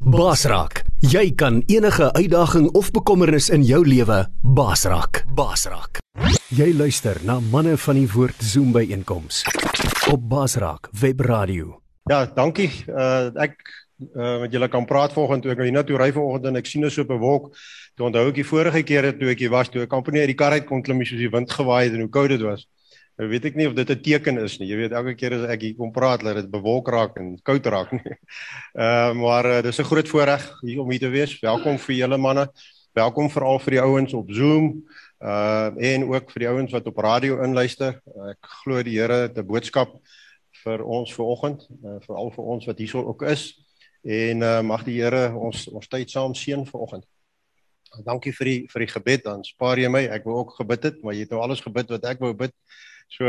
Basraak, jy kan enige uitdaging of bekommernis in jou lewe basraak. Basraak. Jy luister na manne van die woord Zoom by einkoms op Basraak Webradio. Ja, dankie. Uh ek uh met julle kan praat vanoggend toe ek hier na toe ry vanoggend en ek sien nou so 'n wolk. Toe onthou ek die vorige kere toe ek hier was toe ek amper nie uit die kar uit kon klim soos die wind gewaai het en hoe koud dit was. Nou weet ek nie of dit 'n teken is nie. Jy weet elke keer as ek hier kom praat, laat dit bewolk raak en koud raak nie. Ehm uh, maar uh, dis 'n groot voorreg hier om hier te wees. Welkom vir julle manne. Welkom veral vir die ouens op Zoom. Uh en ook vir die ouens wat op radio inluister. Ek glo die Here het 'n boodskap vir ons vanoggend, uh, veral vir ons wat hierso ook is. En uh mag die Here ons ons tyd saam seën vanoggend. Dankie vir die vir die gebed. Dan spaar jy my. Ek wou ook gebid het, maar jy het nou alles gebid wat ek wou bid. So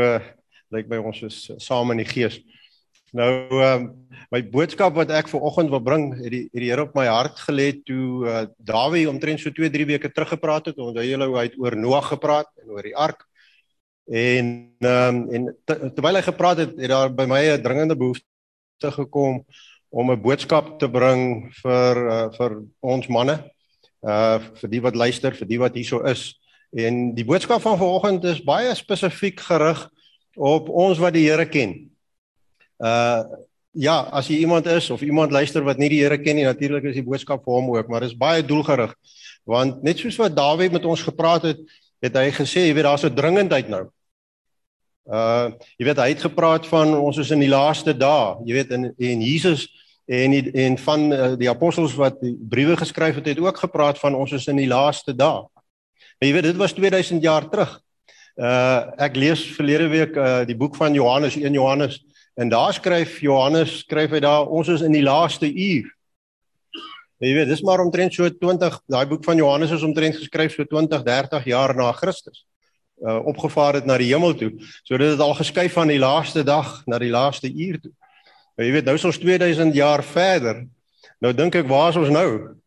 lyk by ons is saam in die gees. Nou ehm um, my boodskap wat ek ver oggend wil bring, het die het die Here op my hart gelê toe uh, Dawid omtrent so 2, 3 weke terug gepraat het. Onthou julle hoe hy het oor Noag gepraat en oor die ark. En ehm um, en te, terwyl hy gepraat het, het daar by my 'n dringende behoefte gekom om 'n boodskap te bring vir uh, vir ons manne. Uh vir die wat luister, vir die wat hierso is. En die boodskap van vanoggend is baie spesifiek gerig op ons wat die Here ken. Uh ja, as jy iemand is of iemand luister wat nie die Here ken nie, natuurlik is die boodskap vir hom ook, maar dit is baie doelgerig. Want net soos wat Dawid met ons gepraat het, het hy gesê, jy weet daar's 'n dringendheid nou. Uh jy weet hy het gepraat van ons is in die laaste dae, jy weet en en Jesus en die, en van uh, die apostels wat die briewe geskryf het, het ook gepraat van ons is in die laaste dae. Maar jy weet dit was 2000 jaar terug. Uh ek lees verlede week uh die boek van Johannes 1 Johannes en daar skryf Johannes skryf hy daar ons is in die laaste uur. Jy weet dis maar omtrent so 20 daai boek van Johannes is omtrent geskryf so 20 30 jaar na Christus. Uh opgevaar het na die hemel toe. So dit het al geskuif van die laaste dag na die laaste uur toe. Maar jy weet nou is ons 2000 jaar verder. Nou dink ek waar is ons nou?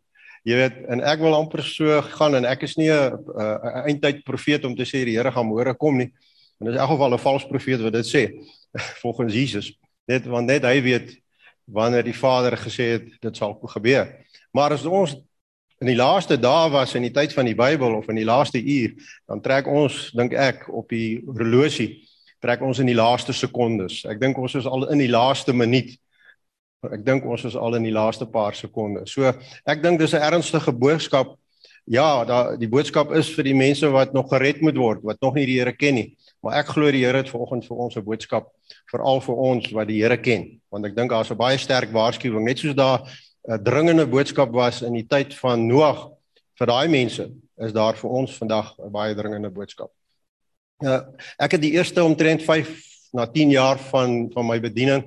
Jy weet, en ek wil amper so gaan en ek is nie 'n uh, eindtyd profeet om te sê die Here gaan môre kom nie. En dis in elk geval 'n vals profeet wat dit sê volgens Jesus. Net want net hy weet wanneer die Vader gesê het dit sal gebeur. Maar as ons in die laaste dae was in die tyd van die Bybel of in die laaste uur, dan trek ons dink ek op die horlosie trek ons in die laaste sekondes. Ek dink ons is al in die laaste minuut Ek dink ons is al in die laaste paar sekondes. So ek dink dis 'n ernstige boodskap. Ja, da die boodskap is vir die mense wat nog gered moet word, wat nog nie die Here ken nie. Maar ek glo die Here het vanoggend vir ons 'n boodskap veral vir ons wat die Here ken, want ek dink daar's 'n baie sterk waarskuwing net soos daar 'n dringende boodskap was in die tyd van Noag vir daai mense, is daar vir ons vandag 'n baie dringende boodskap. Ja, ek het die eerste omtrent 5 na 10 jaar van van my bediening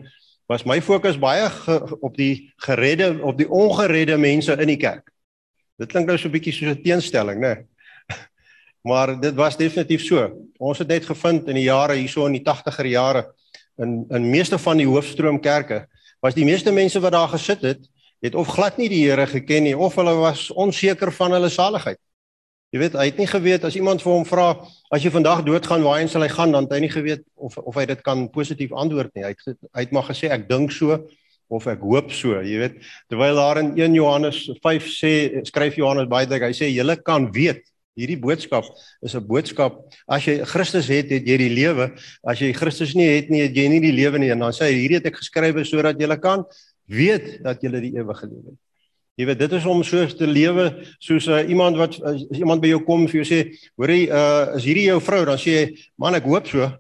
was my fokus baie ge, op die geredde op die ongeredde mense in die kerk. Dit klink nou so 'n bietjie soos 'n teenstelling, né? Maar dit was definitief so. Ons het net gevind in die jare hierso in die 80er jare in in meeste van die hoofstroom kerke was die meeste mense wat daar gesit het, het of glad nie die Here geken nie of hulle was onseker van hulle saligheid. Jy weet, hy het nie geweet as iemand vir hom vra as jy vandag doodgaan, waarheen sal hy gaan? Dan het hy nie geweet of of hy dit kan positief antwoord nie. Hy het hy het maar gesê ek dink so of ek hoop so, jy weet. Terwyl daar in 1 Johannes 5 sê skryf Johannes baie dik, hy sê julle kan weet hierdie boodskap is 'n boodskap as jy Christus het, het jy die lewe. As jy Christus nie het nie, het jy nie die lewe nie. En dan sê hy hierdie het ek geskrywe sodat julle kan weet dat julle die ewige lewe het. Jy weet dit is om so te lewe soos uh, iemand wat as iemand by jou kom en vir jou sê, "Hoerie, uh is hierdie jou vrou?" Dan sê jy, "Man, ek hoop so."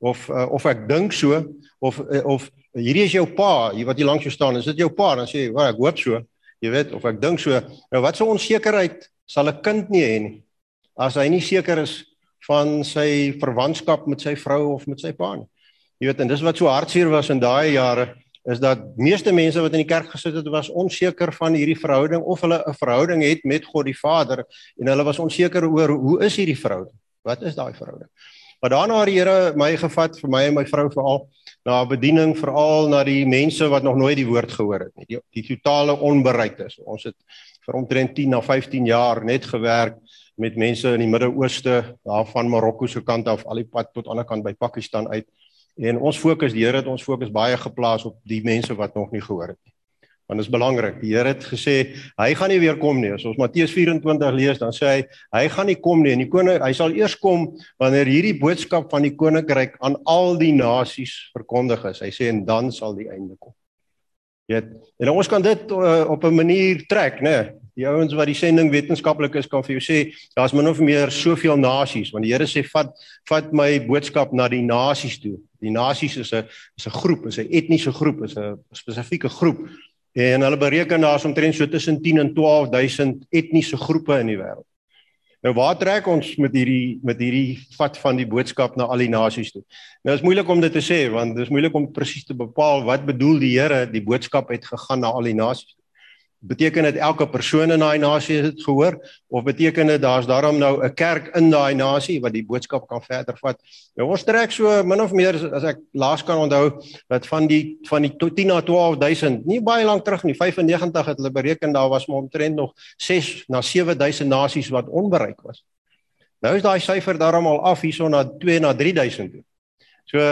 Of uh, of ek dink so of uh, of hierdie is jou pa, hier wat hier langs jou staan, is dit jou pa? Dan sê jy, "Wel, ek hoop so." Jy weet, of ek dink so. Nou wat so onsekerheid sal 'n kind nie hê nie as hy nie seker is van sy verwantskap met sy vrou of met sy pa nie. Jy weet, en dis wat so hartseer was in daai jare is dat meeste mense wat in die kerk gesit het was onseker van hierdie verhouding of hulle 'n verhouding het met God die Vader en hulle was onseker oor hoe is hierdie verhouding? Wat is daai verhouding? Maar daarna het die Here my gevat vir my en my vrou veral na bediening veral na die mense wat nog nooit die woord gehoor het nie. Die, die totale onbereiktes. Ons het vir omtrent 10 na 15 jaar net gewerk met mense in die Midde-Ooste, daar van Marokko se kant af al die pad tot aan die ander kant by Pakistan uit. En ons fokus, die Here het ons fokus baie geplaas op die mense wat nog nie gehoor het nie. want dit is belangrik. Die Here het gesê hy gaan nie weer kom nie. As ons Matteus 24 lees, dan sê hy hy gaan nie kom nie en die koning hy sal eers kom wanneer hierdie boodskap van die koninkryk aan al die nasies verkondig is. Hy sê en dan sal die einde kom. Ja, en ons kan dit uh, op 'n manier trek, né? Die ouens wat die sending wetenskaplik is kan vir jou sê daar's min of meer soveel nasies want die Here sê vat vat my boodskap na die nasies toe. Die nasies is 'n is 'n groep, is 'n etniese groep, is 'n spesifieke groep En hulle bereken daar's omtrent so tussen 10 en 12000 etniese groepe in die wêreld. Nou waar trek ons met hierdie met hierdie vat van die boodskap na al die nasies toe? Nou is moeilik om dit te sê want dit is moeilik om presies te bepaal wat bedoel die Here die boodskap het gegaan na al die nasies beteken dit elke persoon in daai nasie het gehoor of beteken dit daar's daarom nou 'n kerk in daai nasie wat die boodskap kan verder vat. Nou ons trek so min of meer as ek laas kan onthou dat van die van die 10 na 12000 nie baie lank terug nie 95 het hulle bereken daar was maar omtrent nog 6 na 7000 nasies wat onbereik was. Nou is daai syfer daarom al af hierson na 2 na 3000 toe. So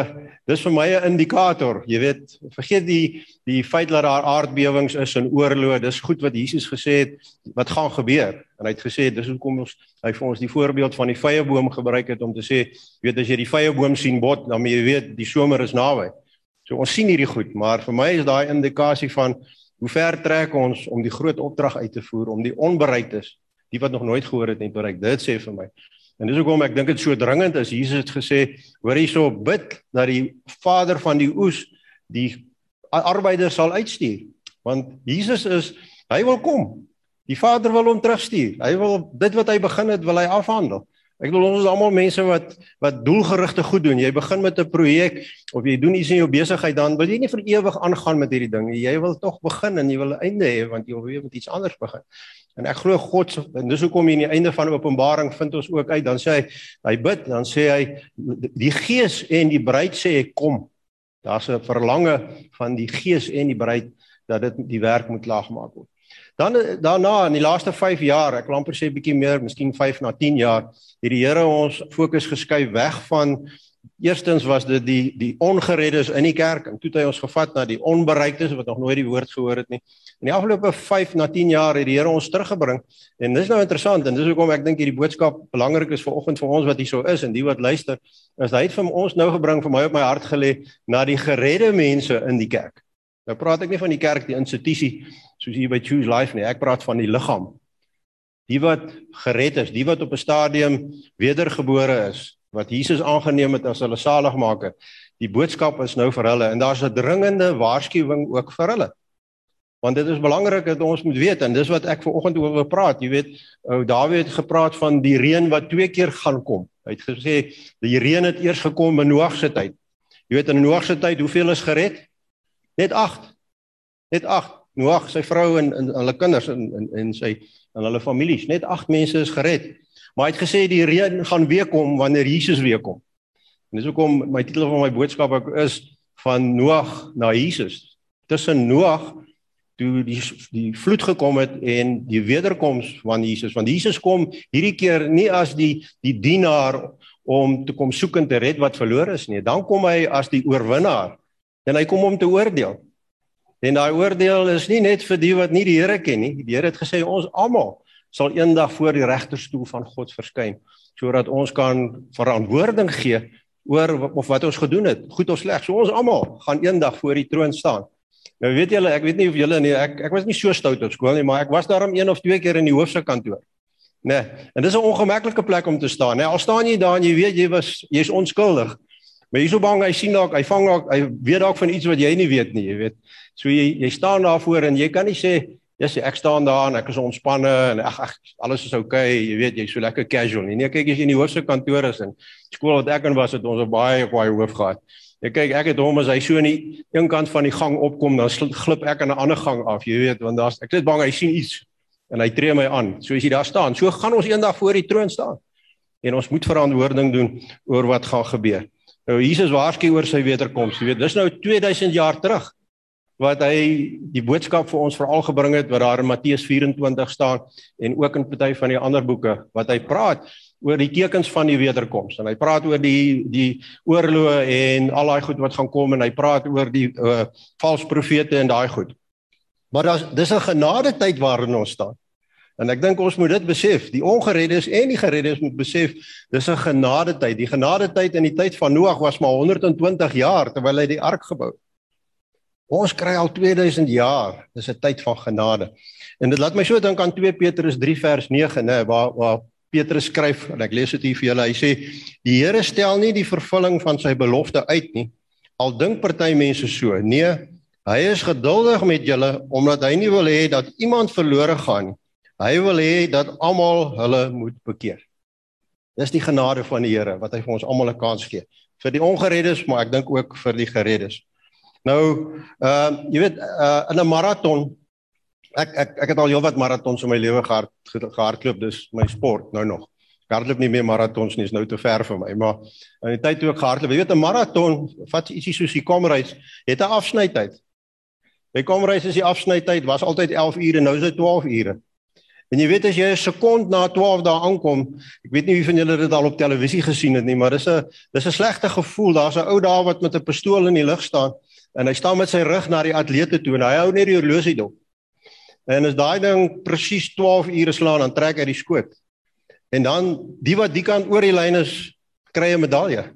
dis vir my 'n indikator, jy weet, vergeet die die feit dat daar aardbewings is en oorloë, dis goed wat Jesus gesê het wat gaan gebeur. En hy het gesê dis hoekom ons hy vir ons die voorbeeld van die vyeboom gebruik het om te sê, weet as jy die vyeboom sien bot, dan jy weet die somer is naby. So ons sien hierdie goed, maar vir my is daai indikasie van hoe ver trek ons om die groot opdrag uit te voer om die onbereiktes, die wat nog nooit gehoor het, net bereik. Dit sê vir my En dis hoekom ek dink dit so dringend is. Jesus het gesê, hoor hierso bid dat die Vader van die oes die arbeiders sal uitstuur. Want Jesus is hy wil kom. Die Vader wil hom terugstuur. Hy wil dit wat hy begin het, wil hy afhandel. Ek bedoel ons is almal mense wat wat doelgerigte goed doen. Jy begin met 'n projek of jy doen iets in jou besigheid dan wil jy nie vir ewig aangaan met hierdie ding nie. Jy wil tog begin en jy wil 'n einde hê want jy wil weer met iets anders begin. En ek glo God en dis hoekom hier aan die einde van Openbaring vind ons ook uit dan sê hy hy bid dan sê hy die Gees en die bruid sê ek kom. Daar's 'n verlange van die Gees en die bruid dat dit die werk moet klaargemaak word. Dan daarna in die laaste 5 jaar, ek wil amper sê bietjie meer, miskien 5 na 10 jaar, het die Here ons fokus geskuif weg van eerstens was dit die die ongereddes in die kerk en toe het hy ons gevat na die onbereiktes wat nog nooit die woord gehoor het nie. In die afgelope 5 na 10 jaar het die Here ons teruggebring en dis nou interessant en dis hoekom ek dink hierdie boodskap belangrik is vir oggend vir ons wat hier so is en die wat luister, is hy het vir ons nou gebring vir my op my hart gelê na die geredde mense in die kerk. Nou praat ek nie van die kerk die institusie soos hier by Choose Life nie. Ek praat van die liggaam. Die wat gered is, die wat op 'n stadium wedergebore is, wat Jesus aangeneem het as hulle saligmaker. Die boodskap is nou vir hulle en daar's 'n dringende waarskuwing ook vir hulle. Want dit is belangrik dat ons moet weet en dis wat ek ver oggend oor wil praat. Jy weet, ou Dawid het gepraat van die reën wat twee keer gaan kom. Hy het gesê die reën het eers gekom in Noag se tyd. Jy weet in Noag se tyd, hoeveel is gered? Net 8. Net 8. Noag, sy vrou en, en hulle kinders en en, en sy en hulle families, net 8 mense is gered. Maar hy het gesê die reën gaan weer kom wanneer Jesus weer kom. En dis hoekom my titel van my boodskap ook is van Noag na Jesus. Tussen Noag toe die die vloed gekom het en die wederkoms van Jesus, want Jesus kom hierdie keer nie as die die dienaar om te kom soek en te red wat verlore is nie. Dan kom hy as die oorwinnaar en hy kom om te oordeel. En daai oordeel is nie net vir die wat nie die Here ken nie. Die Here het gesê ons almal sal eendag voor die regterstoel van God verskyn sodat ons kan verantwoording gee oor of wat ons gedoen het, goed of sleg. So ons almal gaan eendag voor die troon staan. Nou weet julle, ek weet nie of julle nie, ek ek was nie so stout op skool nie, maar ek was daarom een of twee keer in die hoofsekantoor. Né? Nee, en dis 'n ongemaklike plek om te staan, né? Nee, al staan jy daar en jy weet jy was jy's onskuldig. Maar jy's so bang hy sien dalk, hy vang dalk, hy weet dalk van iets wat jy nie weet nie, jy weet. So jy jy staan daar voor en jy kan nie sê ja, yes, ek staan daar en ek is ontspanne en ag ag alles is oukei, okay, jy weet, jy's so lekker casual. Nee, kyk as jy in die hoofse kantoor is en skool wat ek in was het ons 'n baie baie hoof gehad. Jy kyk ek het hom as hy so in die een kant van die gang opkom, dan glip ek aan 'n ander gang af, jy weet, want daar's ek is bang hy sien iets en hy tree my aan. So as jy daar staan, so gaan ons eendag voor die troon staan. En ons moet verantwoording doen oor wat gaan gebeur. Nou Jesus waarsku oor sy wederkoms. Jy weet, dis nou 2000 jaar terug wat hy die boodskap vir ons veral gebring het wat daar in Matteus 24 staan en ook in party van die ander boeke wat hy praat oor die tekens van die wederkoms en hy praat oor die die oorloë en al daai goed wat gaan kom en hy praat oor die uh, valse profete en daai goed. Maar daar's dis 'n genade tyd waarin ons staan. En ek dink ons moet dit besef. Die ongereddes en die gereddes moet besef dis 'n genade tyd. Die genade tyd in die tyd van Noag was maar 120 jaar terwyl hy die ark gebou het. Ons kry al 2000 jaar. Dis 'n tyd van genade. En dit laat my so dink aan 2 Petrus 3 vers 9, nê, waar waar Petrus skryf en ek lees dit hier vir julle. Hy sê die Here stel nie die vervulling van sy belofte uit nie. Al dink party mense so. Nee, hy is geduldig met julle omdat hy nie wil hê dat iemand verlore gaan nie. Hy wil hê dat almal hulle moet bekeer. Dis die genade van die Here wat hy vir ons almal 'n kans gee. Vir die ongereddes, maar ek dink ook vir die gereddes. Nou, ehm uh, jy weet uh, in 'n maraton ek ek ek het al heelwat maratons in my lewe gehard gehardloop, dis my sport nou nog. Ek hardloop nie meer maratons nie, is nou te ver vir my, maar in die tyd toe ek gehardloop, jy weet 'n maraton vat ietsie soos die komreis, het 'n afsnytyd. By komreis is die afsnytyd was altyd 11 ure, nou is dit 12 ure. En jy weet as jy 'n sekond na 12 dae aankom, ek weet nie wie van julle dit al op televisie gesien het nie, maar dis 'n dis 'n slegte gevoel. Daar's 'n ou daar wat met 'n pistool in die lug staan en hy staan met sy rug na die atlete toe en hy hou net die horlosie dop. En as daai ding presies 12 ure slaan, dan trek hy die skoot. En dan die wat die kant oor die lyn is, kry 'n medalje.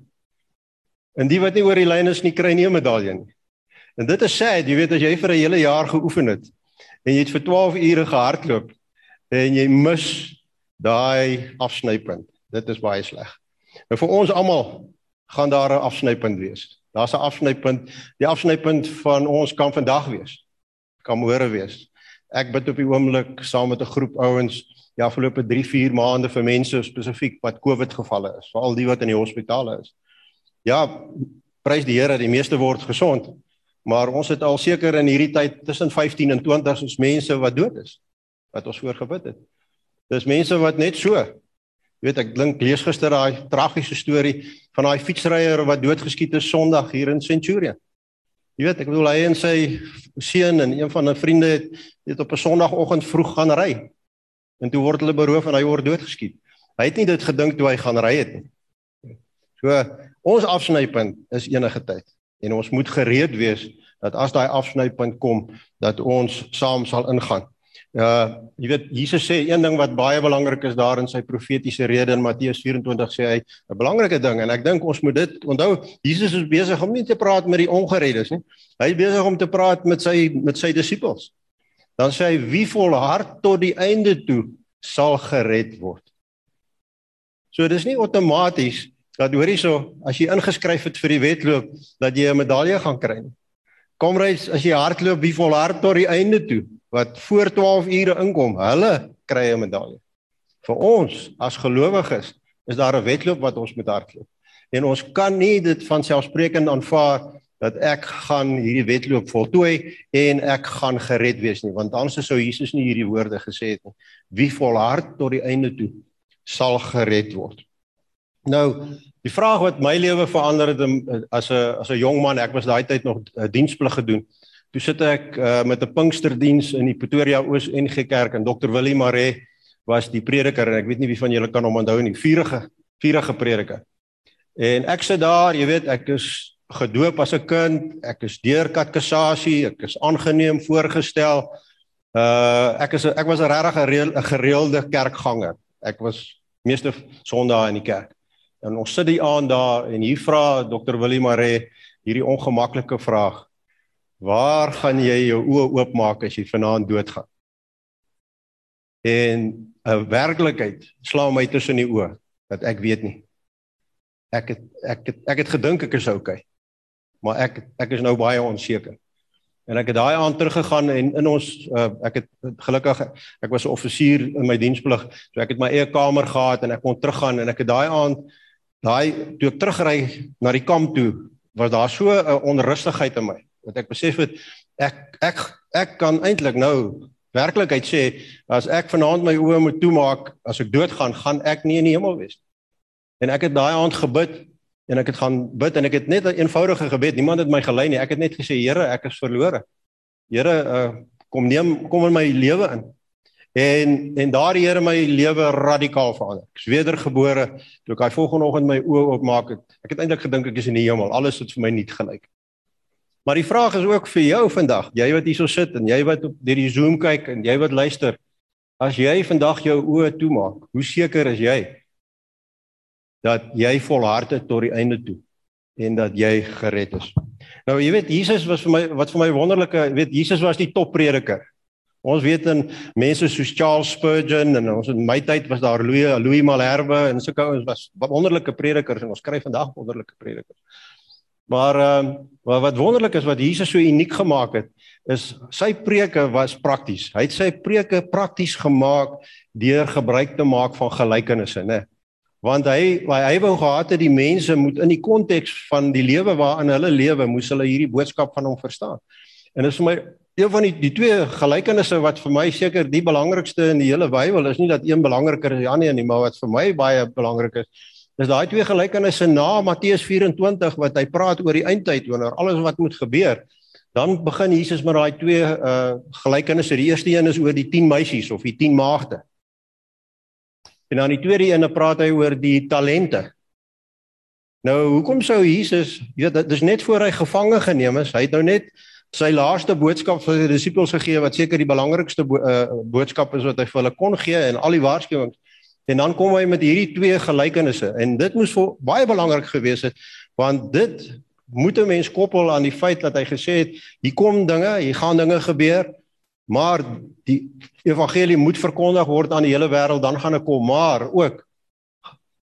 En die wat nie oor die lyn is nie, kry nie 'n medalje nie. En dit is sad, jy weet as jy vir 'n hele jaar geoefen het en jy het vir 12 ure gehardloop en jy mis daai afsnypunt. Dit is baie sleg. Nou vir ons almal gaan daar 'n afsnypunt wees. Daar's 'n afsnypunt. Die afsnypunt van ons kan vandag wees. Kan môre wees. Ek bid op die oomblik saam met 'n groep ouens die afgelope 3-4 maande vir mense spesifiek wat COVID gevalle is, veral die wat in die hospitale is. Ja, prys die Here, die meeste word gesond. Maar ons het al seker in hierdie tyd tussen 15 en 20 ons mense wat dood is wat ons voorgebid het. Dis mense wat net so. Jy weet ek dink lees gister daai tragiese storie van daai fietsryer wat doodgeskiet is Sondag hier in Centurion. Jy weet ek bedoel hy en sy seun en een van 'n vriende het net op 'n Sondagoggend vroeg gaan ry. En toe word hulle beroof en hy word doodgeskiet. Hy het nie dit gedink toe hy gaan ry het nie. So ons afsnypunt is enige tyd en ons moet gereed wees dat as daai afsnypunt kom dat ons saam sal ingaan. Ja, jy weet Jesus sê een ding wat baie belangrik is daar in sy profetiese rede in Matteus 24 sê hy 'n belangrike ding en ek dink ons moet dit onthou Jesus is besig om nie te praat met die ongereddes nie. Hy is besig om te praat met sy met sy disippels. Dan sê hy wie volhard tot die einde toe sal gered word. So dis nie outomaties dat hoor hierso as jy ingeskryf het vir die wedloop dat jy 'n medalje gaan kry nie. Kom reis as jy hardloop wie volhard tot die einde toe wat voor 12 ure inkom, hulle kry 'n medalje. Vir ons as gelowiges is daar 'n wedloop wat ons moet hardloop. En ons kan nie dit van selfsprekend aanvaar dat ek gaan hierdie wedloop voltooi en ek gaan gered wees nie, want anders sou Jesus nie hierdie woorde gesê het nie. Wie volhard tot die einde toe sal gered word. Nou, die vraag wat my lewe verander het as 'n as 'n jong man, ek was daai tyd nog uh, diensplig gedoen. Toe sit ek uh, met 'n Pinksterdiens in die Pretoria Oos NG Kerk en Dr Willie Mare was die prediker en ek weet nie wie van julle kan hom onthou nie. Vurige vurige prediker. En ek sit daar, jy weet, ek is gedoop as 'n kind, ek is deur katekisasie, ek is aangeneem voorgestel. Uh ek is ek was 'n regtig 'n gereelde kerkganger. Ek was meeste Sondae in die kerk. En ons sit die aand daar en hier vra Dr Willie Mare hierdie ongemaklike vraag. Waar gaan jy jou oë oopmaak as jy vanaand doodgaan? En 'n werklikheid slaan my tussen die oë dat ek weet nie. Ek het ek het ek het gedink ek is okay. Maar ek ek is nou baie onseker. En ek het daai aand teruggegaan en in ons uh, ek het gelukkig ek was 'n offisier in my diensplig, so ek het my eie kamer gehad en ek kon teruggaan en ek het daai aand daai toe ek terugry na die kamp toe, was daar so 'n onrustigheid in my wat ek besef het ek ek ek kan eintlik nou werklikheid sê as ek vanaand my oë moet toemaak as ek doodgaan gaan ek nie in die hemel wees. En ek het daai aand gebid en ek het gaan bid en ek het net 'n eenvoudige gebed niemand het my gelei nie. Ek het net gesê Here ek is verlore. Here uh, kom neem kom in my lewe in. En en daardie Here my lewe radikaal verander. Ek is wedergebore toe ek daai volgende oggend my oë oopmaak het. Ek het eintlik gedink ek is in die hemel. Alles het vir my nuut gelyk Maar die vraag is ook vir jou vandag, jy wat hierso sit en jy wat op hierdie Zoom kyk en jy wat luister, as jy vandag jou oë toemaak, hoe seker is jy dat jy volhard het tot die einde toe en dat jy gered is? Nou jy weet Jesus was vir my wat vir my wonderlike, weet Jesus was die topprediker. Ons weet in mense soos Charles Spurgeon en ons in my tyd was daar Louis Louis Malherbe en sulke ouens was wonderlike predikers en ons kry vandag wonderlike predikers. Maar ehm uh, wat wonderlik is wat Jesus so uniek gemaak het, is sy preke was prakties. Hy het sy preke prakties gemaak deur gebruik te maak van gelykenisse, né? Want hy hy wou gehad het die mense moet in die konteks van die lewe waarin hulle lewe, moes hulle hierdie boodskap van hom verstaan. En dit is vir my een van die die twee gelykenisse wat vir my seker die belangrikste in die hele Bybel is nie dat een belangriker is as die ander nie, maar wat vir my baie belangrik is, is daai twee gelykenisse na Matteus 24 wat hy praat oor die eindtyd wanneer alles wat moet gebeur. Dan begin Jesus met daai twee uh gelykenisse. Die eerste een is oor die 10 meisies of die 10 maagde. En dan die tweede een praat hy oor die talente. Nou, hoekom sou Jesus, jy weet, dit is net voor hy gevange geneem is. Hy het nou net sy laaste boodskap vir sy disippels gegee wat seker die belangrikste bo uh, boodskap is wat hy vir hulle kon gee en al die waarskuwings. En dan kom hy met hierdie twee gelykenisse en dit moes vir baie belangrik gewees het want dit moet 'n mens koppel aan die feit dat hy gesê het hier kom dinge, hier gaan dinge gebeur, maar die evangelie moet verkondig word aan die hele wêreld, dan gaan ek kom, maar ook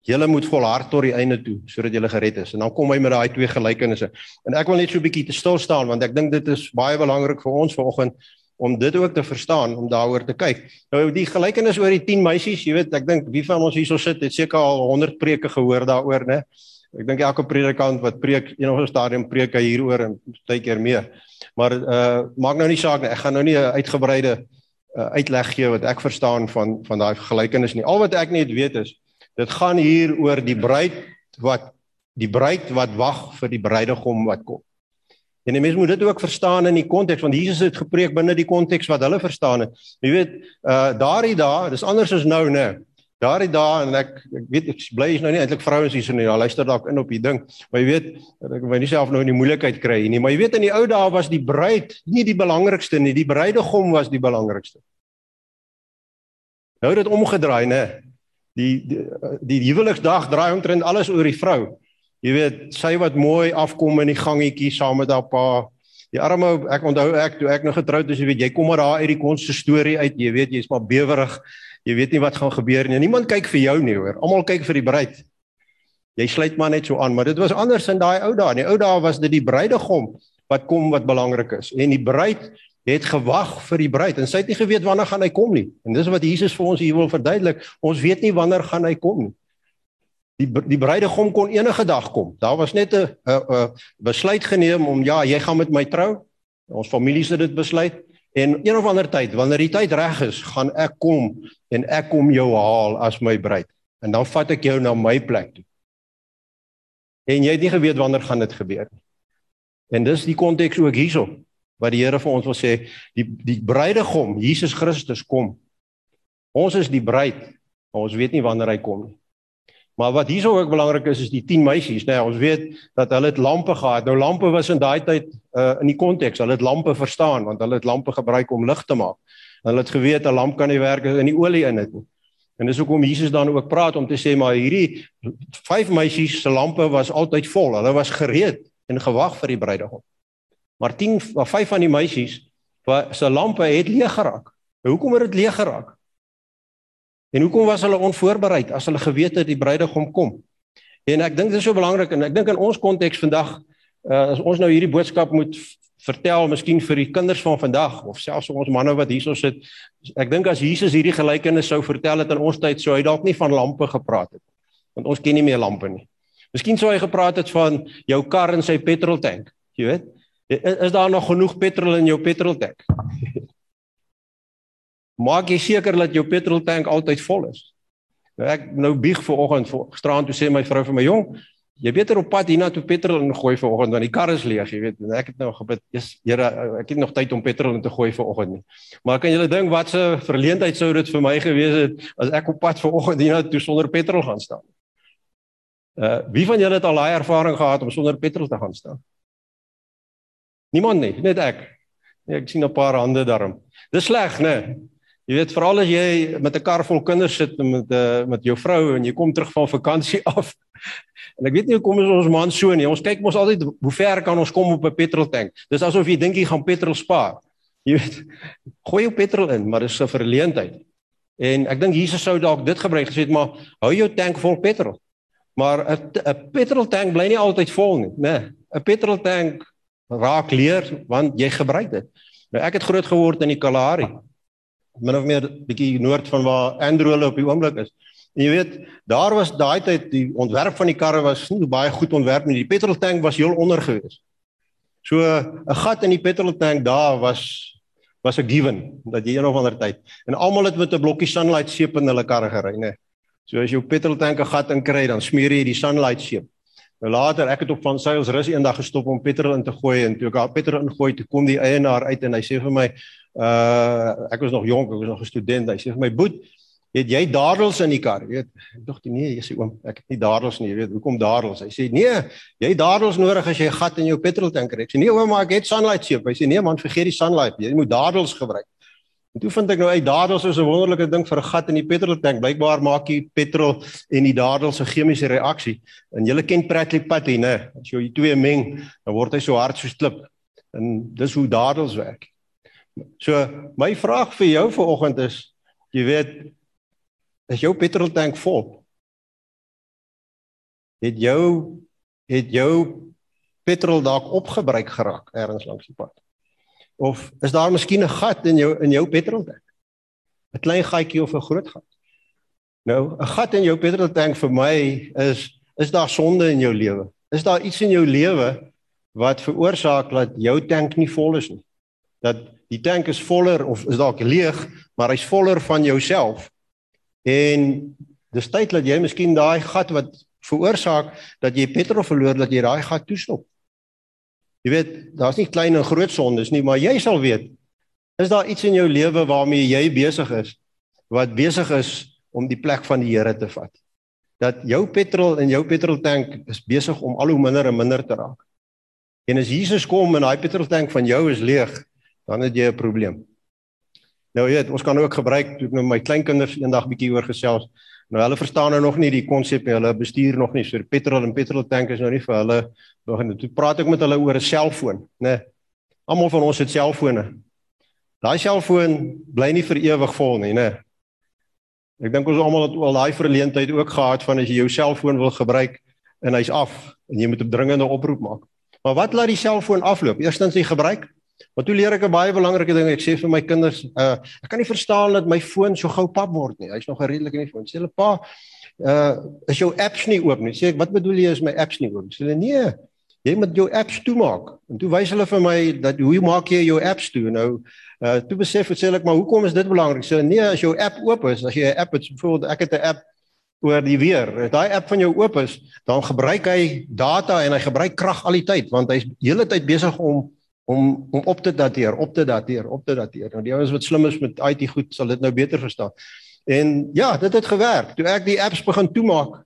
Julle moet volhard tot die einde toe sodat julle gered is. En dan kom hy met daai twee gelykenisse. En ek wil net so 'n bietjie te stil staan want ek dink dit is baie belangrik vir ons vanoggend om dit ook te verstaan, om daaroor te kyk. Nou die gelykenis oor die 10 meisies, jy weet, ek dink wie van ons hierso sit het seker al 100 preke gehoor daaroor, né? Ek dink elke predikant wat preek, een of ander stadium preek hy hieroor en baie keer meer. Maar uh maak nou nie saak nie. Ek gaan nou nie 'n uitgebreide uh, uitleg gee wat ek verstaan van van daai gelykenis nie. Al wat ek net weet is Dit gaan hier oor die bruid wat die bruid wat wag vir die bruidegom wat kom. En die mens moet dit ook verstaan in die konteks want Jesus het gepreek binne die konteks wat hulle verstaan het. Jy weet, uh daardie dae, dis anders as nou, né? Daardie dae en ek ek weet ek bly is nou nie eintlik vrouens hier so nie. Ja, luister dalk in op die ding. Maar jy weet, ek wil nie self nou in die moeilikheid kry nie, maar jy weet in die ou dae was die bruid nie die belangrikste nie, die bruidegom was die belangrikste. Nou het dit omgedraai, né? die die, die huweliksdag draai omtrent alles oor die vrou. Jy weet, sy wat mooi afkom in die gangetjie saam met haar pa. Die arme ek onthou ek toe ek nog getroud is, jy weet, jy kom maar daar uit die konse storie uit, jy weet, jy's maar bewerig. Jy weet nie wat gaan gebeur nie. Niemand kyk vir jou nie, hoor. Almal kyk vir die bruid. Jy sluit maar net so aan, maar dit was anders in daai ou dae. In die ou dae was dit die bruidegom wat kom wat belangrik is en die bruid het gewag vir die bruid en sy het nie geweet wanneer gaan hy kom nie. En dis wat Jesus vir ons hier wil verduidelik. Ons weet nie wanneer gaan hy kom nie. Die die bruidegom kon enige dag kom. Daar was net 'n besluit geneem om ja, jy gaan met my trou. Ons familie het dit besluit en een of ander tyd, wanneer die tyd reg is, gaan ek kom en ek kom jou haal as my bruid. En dan vat ek jou na my plek toe. En jy het nie geweet wanneer gaan dit gebeur nie. En dis die konteks ook hierso wat die Here vir ons wil sê, die die bruidegom, Jesus Christus kom. Ons is die bruid, maar ons weet nie wanneer hy kom nie. Maar wat hierso ook belangrik is is die 10 meisies, né? Nee, ons weet dat hulle het lampe gehad. Nou lampe was in daai tyd uh in die konteks, hulle het lampe verstaan want hulle het lampe gebruik om lig te maak. Hulle het geweet 'n lamp kan nie werk as in die olie in dit nie. En dis hoekom Jesus dan ook praat om te sê maar hierdie vyf meisies se lampe was altyd vol. Hulle was gereed en gewag vir die bruidegom. Maar 10 of 5 van die meisies wat se lampe het leeg geraak. Hoekom het dit leeg geraak? En hoekom was hulle onvoorbereid as hulle geweet het die bruidegom kom? En ek dink dit is so belangrik en ek dink in ons konteks vandag uh, as ons nou hierdie boodskap moet vertel miskien vir die kinders van vandag of selfs ons manne wat hierso sit ek dink as Jesus hierdie gelykenis sou vertel het in ons tyd sou hy dalk nie van lampe gepraat het want ons ken nie meer lampe nie miskien sou hy gepraat het van jou kar en sy petroltank jy weet Is daar nog genoeg petrol in jou petroltank? Maak jy seker dat jou petroltank altyd vol is. Nou ek nou bieg vanoggend gisteraan toe sê my vrou vir my jong, jy beter op pad hiernatoe petrol ingooi vanoggend want die kar is leeg, jy weet. En ek het nou gebid, "Jesus, Here, ek het nog tyd om petrol in te gooi vanoggend nie." Maar kan julle dink wat 'n verleentheid sou dit vir my gewees het as ek op pad vanoggend hiernatoe sonder petrol gaan staan? Uh wie van julle het al daai ervaring gehad om sonder petrol te gaan staan? Niemand nie, net ek. Nee, ek sien 'n paar hande daarom. Dis sleg, né? Nee. Jy weet veral as jy met 'n kar vol kinders sit en met 'n uh, met jou vrou en jy kom terug van vakansie af. En ek weet nie hoe kom ons man so nie. Ons kyk mos altyd hoe ver kan ons kom op 'n petroltank. Dis asof jy dink jy gaan petrol spaar. Jy weet, gooi jou petrol in, maar dis 'n verleentheid. En ek dink Jesus sou dalk dit gebruik gesê het, maar hou jou tank vol petrol. Maar 'n 'n petroltank bly nie altyd vol nie, né? Nee, 'n petroltank raak leer want jy gebruik dit. Nou ek het groot geword in die Kalahari. Min of meer bietjie noord van waar Androle op die oomblik is. En jy weet, daar was daai tyd die ontwerp van die karre was nie baie goed ontwerp nie. Die petroltank was heel onder gewees. So 'n gat in die petroltank daar was was 'n given dat jy een of ander tyd. En almal het met 'n blokkie sunlight seep in hulle karre gery, né? So as jou petroltank 'n gat in kry, dan smeer jy die sunlight seep. Later, ek het op van Sales Rus eendag gestop om petrol in te gooi en toe ek al petrol ingooi, toe kom die eienaar uit en hy sê vir my, uh ek was nog jonk, ek was nog 'n student. Hy sê vir my, "Boet, het jy dadels in die kar?" Weet, ek dink nee, jy sê oom, ek het nie dadels nie, jy weet, hoekom dadels? Hy sê, "Nee, jy het dadels nodig as jy gat in jou petroltank kry." Ek sê, "Nee oom, maar ek het sunlight seep." Hy sê, "Nee man, vergeet die sunlight. Jy moet dadels gebruik." En toe vind ek nou uit dadels is 'n wonderlike ding vir 'n gat in die petroltank. Blykbaar maak jy petrol en die dadels 'n chemiese reaksie. En jy ken Pratley Patty, né? As jy die twee meng, dan word hy so hard soos klip. En dis hoe dadels werk. So, my vraag vir jou vanoggend is, jy weet, is jou petroltank vol? Het jou het jou petrol dalk opgebruik geraak ergens langs die pad? Of is daar miskien 'n gat in jou in jou petroltank? 'n Klein gatjie of 'n groot gat? Nou, 'n gat in jou petroltank vir my is is daar sonde in jou lewe? Is daar iets in jou lewe wat veroorsaak dat jou tank nie vol is nie? Dat die tank is voller of is dalk leeg, maar hy's voller van jouself. En dis tyd dat jy miskien daai gat wat veroorsaak dat jy petrol verloor dat jy daai gat toestop. Jy weet, daar's nie klein en groot sondes nie, maar jy sal weet. Is daar iets in jou lewe waarmee jy besig is wat besig is om die plek van die Here te vat? Dat jou petrol in jou petroltank is besig om al hoe minder en minder te raak. En as Jesus kom en daai petroltank van jou is leeg, dan het jy 'n probleem. Nou weet, ons kan ook gebruik toe ek met my kleinkinders eendag bietjie oor gesels. Nou hulle verstaan nou nog nie die konsep nie. Hulle bestuur nog nie. So die petrol en petrol tank is nou nie vir hulle nog en toe praat ek met hulle oor 'n selfoon, né? Nee, Almal van ons het selfone. Daai selfoon bly nie vir ewig vol nie, né? Nee. Ek dink ons almal het al daai verleentheid ook gehad van as jy jou selfoon wil gebruik en hy's af en jy moet 'n dringende oproep maak. Maar wat laat die selfoon afloop? Eerstens jy gebruik Maar toe leer ek 'n baie belangrike ding. Ek sê vir my kinders, uh ek kan nie verstaan dat my foon so gou pap word nie. Hy's nog 'n redelike nie foon. Sê hulle pa, uh is jou apps nie oop nie. Sê ek, wat bedoel jy is my apps nie oop? Sê hulle nee, jy moet jou apps toemaak. En toe wys hulle vir my dat hoe maak jy jou apps toe? Nou uh toe besef ek sê ek, maar hoekom is dit belangrik? Sê nee, as jou app oop is, as jy 'n app het, byvoorbeeld ek het 'n app oor die weer. Daai app van jou oop is, dan gebruik hy data en hy gebruik krag al die tyd want hy's hele tyd besig om om om op te dateer, op te dateer, op te dateer. Nou die ouens wat slim is met IT goed sal dit nou beter verstaan. En ja, dit het gewerk. Toe ek die apps begin toemaak.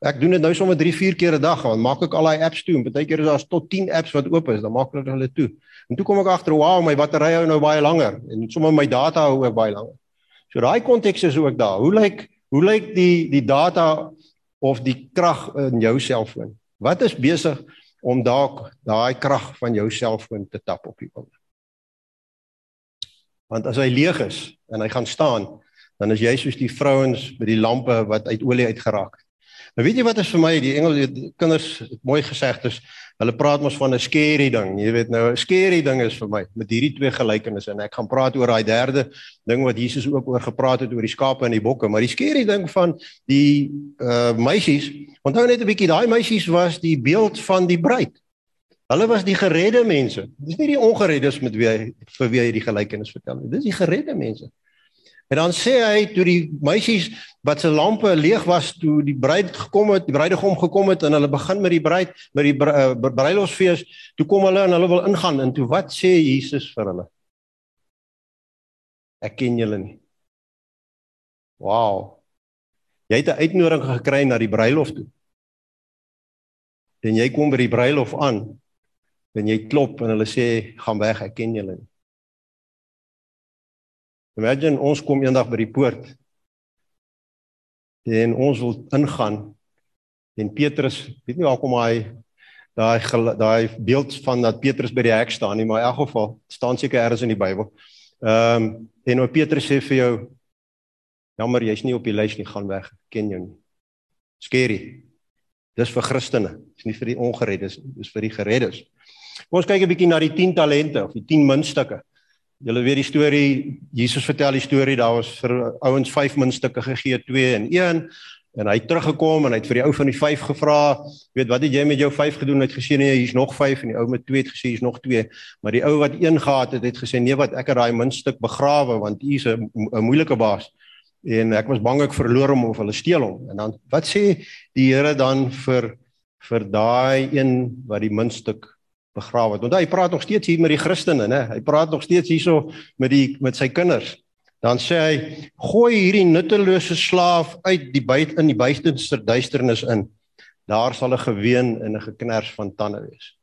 Ek doen dit nou sommer 3, 4 keer 'n dag, dan maak ek al daai apps toe. Partykeer is daar tot 10 apps wat oop is, dan maak ek hulle toe. En toe kom ek agter, wow, my battery hou nou baie langer en sommer my data hou ook baie langer. So daai konteks is ook daar. Hoe lyk hoe lyk die die data of die krag in jou selfoon? Wat is besig om dalk daai krag van jou selfoon te tap op die oomblik. Want as hy leeg is en hy gaan staan, dan is jy soos die vrouens met die lampe wat uit olie uitgeraak het. Nou weet jy wat is vir my die engel die kinders mooi gesegdes Hulle praat mos van 'n scary ding. Jy weet nou, 'n scary ding is vir my met hierdie twee gelykenisse en ek gaan praat oor daai derde ding wat Jesus ook oor gepraat het oor die skape en die bokke, maar die scary ding van die uh meisies, onthou net 'n bietjie, daai meisies was die beeld van die bruid. Hulle was die geredde mense. Dis nie die ongereddes met wie hy vir wie hy die gelykenis vertel nie. Dis die geredde mense. En dan sê hy toe die meisies wat se lampe leeg was toe die bruid gekom het, die bruidegom gekom het en hulle begin met die bruid met die uh, bruilofsfees, toe kom hulle en hulle wil ingaan en toe wat sê Jesus vir hulle? Ek ken julle nie. Wow. Jy het 'n uitnodiging gekry na die bruilof toe. En jy kom by die bruilof aan en jy klop en hulle sê gaan weg, ek ken julle nie. Imagine ons kom eendag by die poort en ons wil ingaan en Petrus, weet nie waar kom hy daai daai beeld van dat Petrus by die hek staan nie, maar in elk geval staan seker ergens in die Bybel. Ehm um, en nou Petrus sê vir jou jammer jy's nie op die lys nie, gaan weg, ken jou nie. Scary. Dis vir Christene, dis nie vir die ongereddes, dis vir die gereddes. Kom ons kyk 'n bietjie na die 10 talente of die 10 muntstukke. Julle weet die storie, Jesus vertel die storie, daar was vir ouens 5 muntstukke gegee, 2 en 1 en hy het teruggekom en hy het vir die ou van die 5 gevra, weet wat het jy met jou 5 gedoen? Hy het gesê nee, hier's nog 5 en die ou met 2 het gesê hier's nog 2, maar die ou wat 1 gehad het, het gesê nee, wat ek het daai muntstuk begrawe want u is 'n moeilike baas en ek was bang ek verloor hom of hulle steel hom. En dan wat sê die Here dan vir vir daai een wat die muntstuk begrawe het. Want hy praat nog steeds hier met die Christene, né? Hy praat nog steeds hierso met die met sy kinders. Dan sê hy: "Gooi hierdie nuttelose slaaf uit die buite in die buitenste duisternis in. Daar sal 'n geween en 'n geknars van tande wees."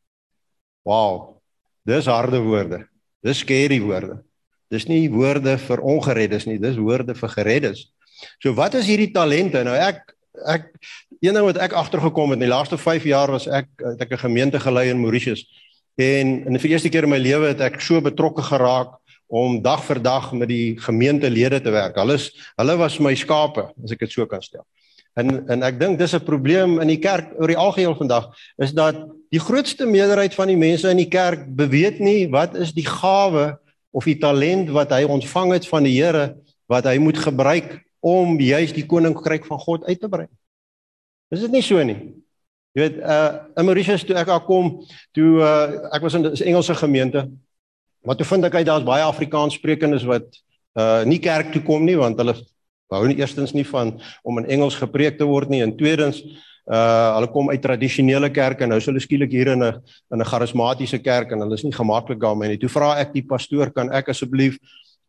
Wow. Dis harde woorde. Dis skerry woorde. Dis nie woorde vir ongereddes nie, dis woorde vir gereddes. So wat is hierdie talente? Nou ek ek een ding wat ek agtergekom het in die laaste 5 jaar was ek het ek 'n gemeente gelei in Mauritius. En in die eerste keer in my lewe het ek so betrokke geraak om dag vir dag met die gemeentelede te werk. Hulle is hulle was my skape, as ek dit so kan stel. En en ek dink dis 'n probleem in die kerk oor die algeheel vandag is dat die grootste meerderheid van die mense in die kerk beweet nie wat is die gawe of die talent wat hy ontvang het van die Here wat hy moet gebruik om juis die koninkryk van God uit te brei. Is dit nie so nie? Jy weet, uh in Mauritius toe ek daar kom, toe uh ek was in 'n Engelse gemeente. Maar toe vind ek uit daar's baie Afrikaans sprekendes wat uh nie kerk toe kom nie want hulle hou nie eerstens nie van om in Engels gepreek te word nie en tweedens uh hulle kom uit tradisionele kerke en nou is hulle skielik hier in 'n in 'n charismatiese kerk en hulle is nie gemaklik daarmee nie. Toe vra ek die pastoor, kan ek asseblief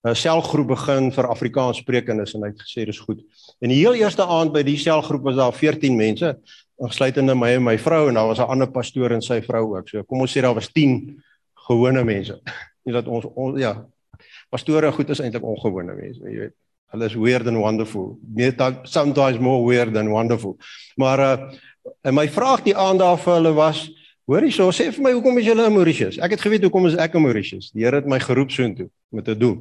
'n selgroep begin vir Afrikaans sprekendes en hy het gesê dis goed. En die heel eerste aand by die selgroep was daar 14 mense, insluitende my en my vrou en daar was 'n ander pastoor en sy vrou ook. So kom ons sê daar was 10 gewone mense. Nie dat ons, ons ja, pastore goed is eintlik ongewone mense, jy weet. Hulle is weird and wonderful. Meer sometimes more weird than wonderful. Maar uh en my vraag die aand daar vir hulle was Hoorie, so sê vir my hoekom is julle in Mauritius? Ek het geweet hoekom is ek in Mauritius. Die Here het my geroep soontoe met 'n doel.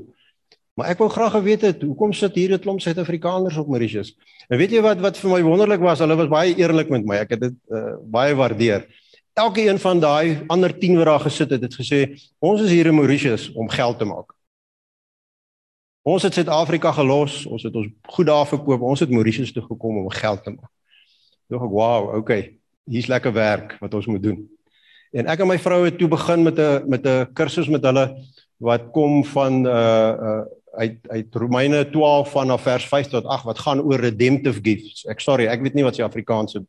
Maar ek wou graag geweet het hoekom sit hier 'n klomp Suid-Afrikaners op Mauritius. En weet jy wat wat vir my wonderlik was, hulle was baie eerlik met my. Ek het dit uh, baie waardeer. Elke een van daai ander 10 wat daar gesit het, het gesê ons is hier in Mauritius om geld te maak. Ons het Suid-Afrika gelos, ons het ons goed daar verkoop, ons het Mauritius toe gekom om geld te maak. Dink ek, wow, okay, hier's lekker werk wat ons moet doen. En ek en my vrou het toe begin met 'n met 'n kursus met hulle wat kom van uh uh uit uit Romeine 12 vanaf vers 5 tot 8 wat gaan oor redemptive gifts. Ek sorry, ek weet nie wat se Afrikaanse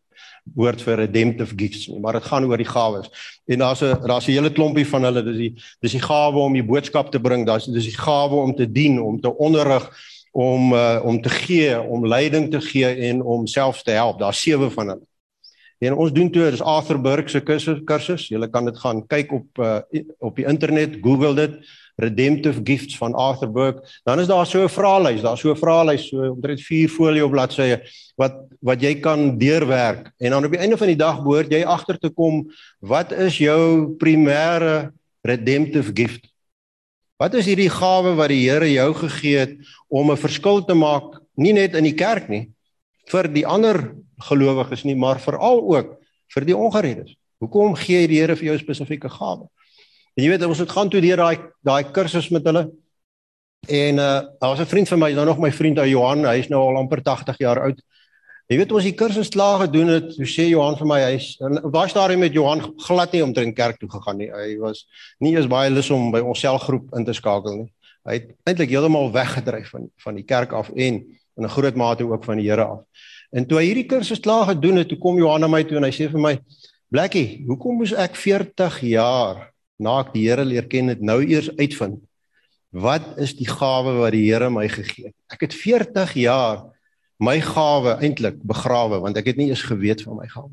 woord vir redemptive gifts nie, maar dit gaan oor die gawes. En daar's 'n daar's 'n hele klompie van hulle, dis die dis die gawe om die boodskap te bring, daar's dis die gawe om te dien, om te onderrig, om uh, om te gee, om leiding te gee en om self te help. Daar's sewe van hulle. En ons doen toe, dis Arthur Burke se kursus kursus. Jy kan dit gaan kyk op uh, op die internet, Google dit redemptive gifts van Arthur Burke, dan is daar so 'n vraelys, daar's so 'n vraelys so omtrent 4 folie op bladsye wat wat jy kan deurwerk en dan op die einde van die dag behoort jy agter te kom wat is jou primêre redemptive gift? Wat is hierdie gawe wat die Here jou gegee het om 'n verskil te maak nie net in die kerk nie vir die ander gelowiges nie, maar veral ook vir die ongereddes. Hoekom gee die Here vir jou 'n spesifieke gawe? En jy weet ons het gaan toe deur daai daai kursus met hulle. En uh daar was 'n vriend van my, nou nog my vriend ou Johan, hy is nou al amper 80 jaar oud. Jy weet ons die kursus klaar gedoen het, hoe sê Johan vir my, hy's staan hy met Johan glad nie om in kerk toe gegaan nie. Hy was nie eens baie lus om by ons selgroep in te skakel nie. Hy het eintlik heeltemal weggedryf van van die kerk af en in 'n groot mate ook van die Here af. En toe hy hierdie kursus klaar gedoen het, toe kom Johan na my toe en hy sê vir my, "Blakkie, hoekom moes ek 40 jaar na ek die Here leer ken het nou eers uitvind wat is die gawe wat die Here my gegee het. Ek het 40 jaar my gawe eintlik begrawe want ek het nie eens geweet van my gawe.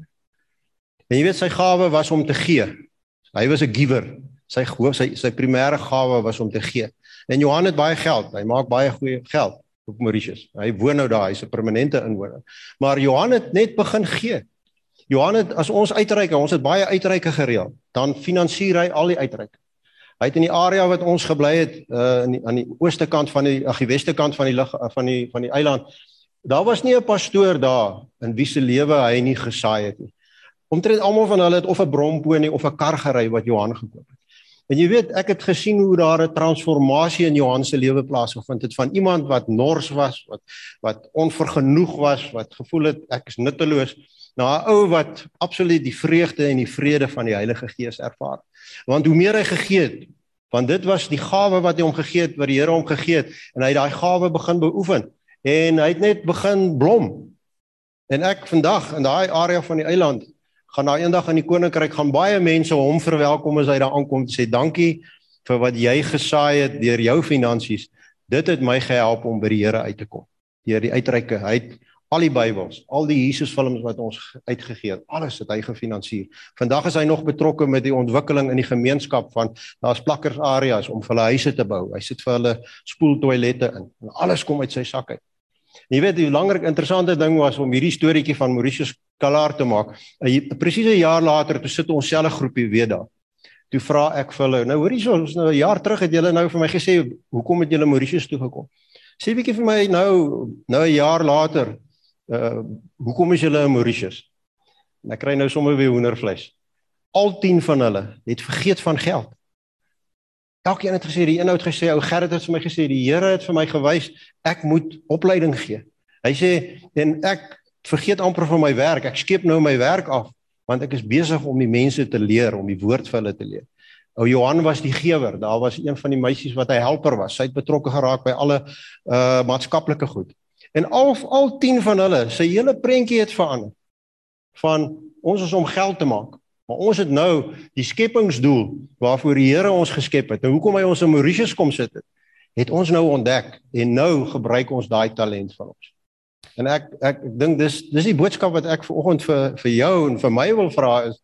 En jy weet sy gawe was om te gee. Hy was 'n giver. Sy sy sy primêre gawe was om te gee. En Johan het baie geld. Hy maak baie goeie geld op Mauritius. Hy woon nou daar, hy's 'n permanente inwoner. Maar Johan het net begin gee. Johan het as ons uitreike, ons het baie uitreike gereël, dan finansier hy al die uitreike. Hy het in die area wat ons gebly het uh in die, aan die ooste kant van die ag die weste kant van die lig van die van die eiland. Daar was nie 'n pastoor daar in wie se lewe hy nie gesaai het nie. Omtrent almal van hulle het of 'n bromponie of 'n kar gery wat Johan gekoop het. En jy weet, ek het gesien hoe daar 'n transformasie in Johan se lewe plaasgevind het van iemand wat nors was, wat wat onvergenoeg was, wat gevoel het ek is nutteloos, na 'n ou wat absoluut die vreugde en die vrede van die Heilige Gees ervaar. Want hoe meer hy gegee het, want dit was die gawe wat hy hom gegee het, wat die Here hom gegee het, en hy het daai gawe begin beoefen en hy het net begin blom. En ek vandag in daai area van die eiland gaan daar eendag in die koninkryk gaan baie mense hom verwelkom as hy daar aankom en sê dankie vir wat jy gesaai het deur jou finansies. Dit het my gehelp om by die Here uit te kom. Deur die uitreike. Hy het al die Bybels, al die Jesusfilms wat ons uitgegee het, alles het hy gefinansier. Vandag is hy nog betrokke met die ontwikkeling in die gemeenskap van daar's plakkersareas om vir hulle huise te bou. Hy sit vir hulle spoeltoilette in en alles kom uit sy sak uit. En jy weet die belangrik interessante ding was om hierdie storieetjie van Mauritius klaar te maak. Presies 'n jaar later toe sit ons selfe groepie weer daar. Toe vra ek vir hulle, nou hoorie ons nou 'n jaar terug het julle nou vir my gesê, hoekom het julle Mauritius toe gekom? Sê bietjie vir my nou nou 'n jaar later, uh hoekom is julle in Mauritius? En ek kry nou sommer weer hoendervleis. Al 10 van hulle het vergeet van geld. Elkeen het gesê die een het gesê ou Gerrit het vir my gesê die Here het vir my gewys ek moet opleiding gee. Hy sê en ek vergeet amper van my werk. Ek skep nou my werk af want ek is besig om die mense te leer om die woord vir hulle te leer. Ou Johan was die gewer. Daar was een van die meisies wat hy helper was. Sy het betrokke geraak by alle uh maatskaplike goed. En al al 10 van hulle, sy hele prentjie het verander. Van ons is om geld te maak. Maar ons het nou die skepingsdoel waarvoor die Here ons geskep het. Nou hoekom hy ons in Mauritius kom sit het, het ons nou ontdek en nou gebruik ons daai talent van ons. En ek ek, ek dink dis dis die boodskap wat ek vanoggend vir vir jou en vir my wil vra is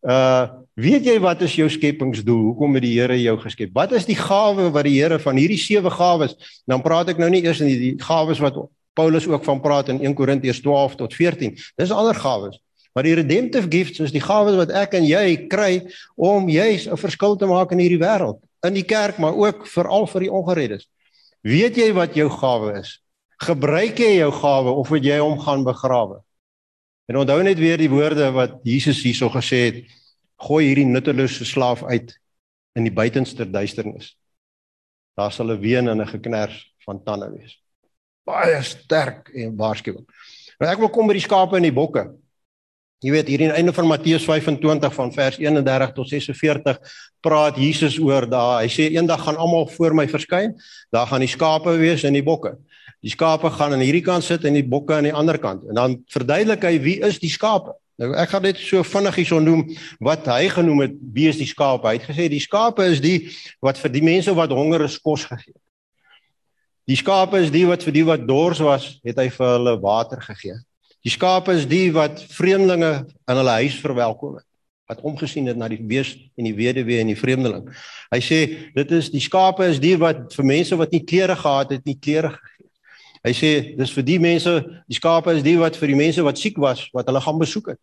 uh weet jy wat is jou skepingsdoel? Hoekom het die Here jou geskep? Wat is die gawe wat die Here van hierdie sewe gawes? Dan praat ek nou nie eers in die, die gawes wat Paulus ook van praat in 1 Korintiërs 12 tot 14. Dis ander gawes. Maar die redemptive gifts is die gawes wat ek en jy kry om juis 'n verskil te maak in hierdie wêreld, in die kerk, maar ook veral vir die ongereddes. Weet jy wat jou gawe is? Gebruik jy jou gawe of moet jy hom gaan begrawe? En onthou net weer die woorde wat Jesus hierso gesê het: Gooi hierdie nuttelose slaaf uit in die buitenste duisternis. Daar sal 'n ween en 'n geknars van tande wees baie sterk en waarskuwing. Nou ek wil kom by die skape en die bokke. Jy weet hier in einde van Matteus 25 van vers 31 tot 46 praat Jesus oor daar. Hy sê eendag gaan almal voor my verskyn. Daar gaan die skape wees en die bokke. Die skape gaan aan hierdie kant sit en die bokke aan die ander kant. En dan verduidelik hy wie is die skape. Nou ek gaan net so vinnig hierso noem wat hy genoem het wie is die skape. Hy het gesê die skape is die wat vir die mense wat honger is kos gegee het. Die skape is die wat vir die wat dors was, het hy vir hulle water gegee. Die skape is die wat vreemdelinge in hulle huis verwelkom het, wat omgesien het na die wees en die weduwee en die vreemdeling. Hy sê dit is die skape is die wat vir mense wat nie klere gehad het, nie klere gegee. Hy sê dis vir die mense, die skape is die wat vir die mense wat siek was, wat hulle gaan besoek het.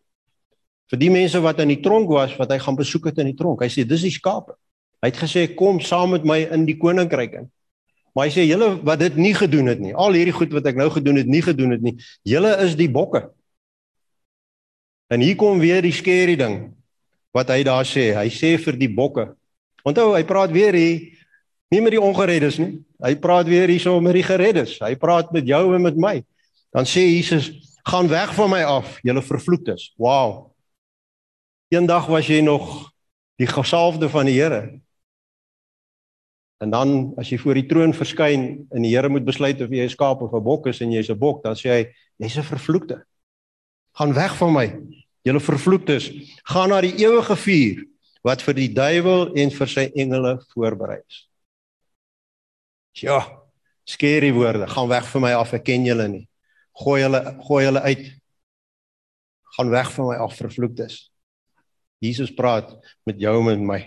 Vir die mense wat in die tronk was, wat hy gaan besoek het in die tronk. Hy sê dis die skape. Hy het gesê kom saam met my in die koninkryk in. Maar hy sê julle wat dit nie gedoen het nie. Al hierdie goed wat ek nou gedoen het, nie gedoen het nie. Julle is die bokke. En hier kom weer die skerry ding wat hy daar sê. Hy sê vir die bokke. Onthou, hy praat weer hier nie met die ongereddes nie. Hy praat weer hierso met die gereddes. Hy praat met jou en met my. Dan sê Jesus, gaan weg van my af, julle vervloektes. Wow. Eendag was jy nog die gesalfde van die Here. En dan as jy voor die troon verskyn en die Here moet besluit of jy 'n skaap of 'n bok is en jy's 'n bok, dan sê hy jy's 'n vervloekte. Gaan weg van my. Julle vervloektes, gaan na die ewige vuur wat vir die duiwel en vir sy engele voorberei is. Ja, skerry woorde. Gaan weg van my af, ek ken julle nie. Gooi hulle gooi hulle uit. Gaan weg van my af, vervloektes. Jesus praat met jou en met my.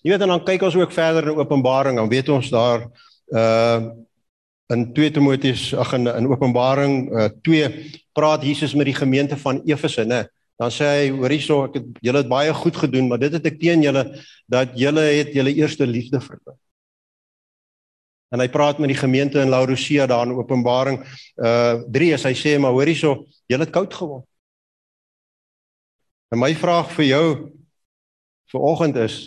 Jy weet en dan kyk ons ook verder in Openbaring, dan weet ons daar uh in 2 Timoteus ag in in Openbaring uh 2 praat Jesus met die gemeente van Efese, né? Dan sê hy, hoor hierso, ek het julle het baie goed gedoen, maar dit het ek teen julle dat julle het julle eerste liefde verloor. En hy praat met die gemeente in Laodicea daar in Openbaring uh 3 as hy sê maar hoor hierso, julle het koud geword. En my vraag vir jou vir oggend is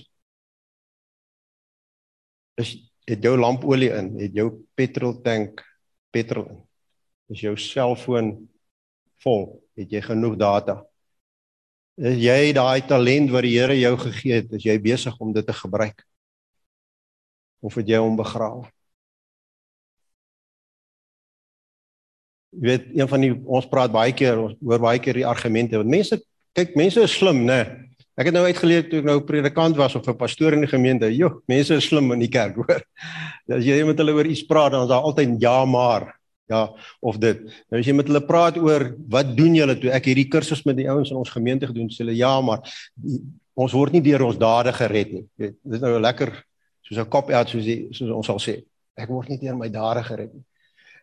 is het jou lampolie in, het jou petrol tank petrol in. Is jou selfoon vol, het jy genoeg data? Is jy daai talent wat die Here jou gegee het, is jy besig om dit te gebruik? Of het jy hom begrawe? Jy weet, een van die ons praat baie keer, ons hoor baie keer die argumente, want mense kyk, mense is slim, né? Nee. Ek het nou uitgeleer toe ek nou predikant was of 'n pastoor in die gemeente. Jo, mense is slim in die kerk, hoor. As jy met hulle oor iets praat, dan is daar altyd ja maar. Ja, of dit. Nou as jy met hulle praat oor wat doen julle toe ek hierdie kursus met die ouens in ons gemeente gedoen, sê hulle ja, maar ons word nie deur ons dade gered nie. Dit is nou lekker soos 'n kop uit soos die soos ons sal sê. Ek word nie deur my dade gered nie.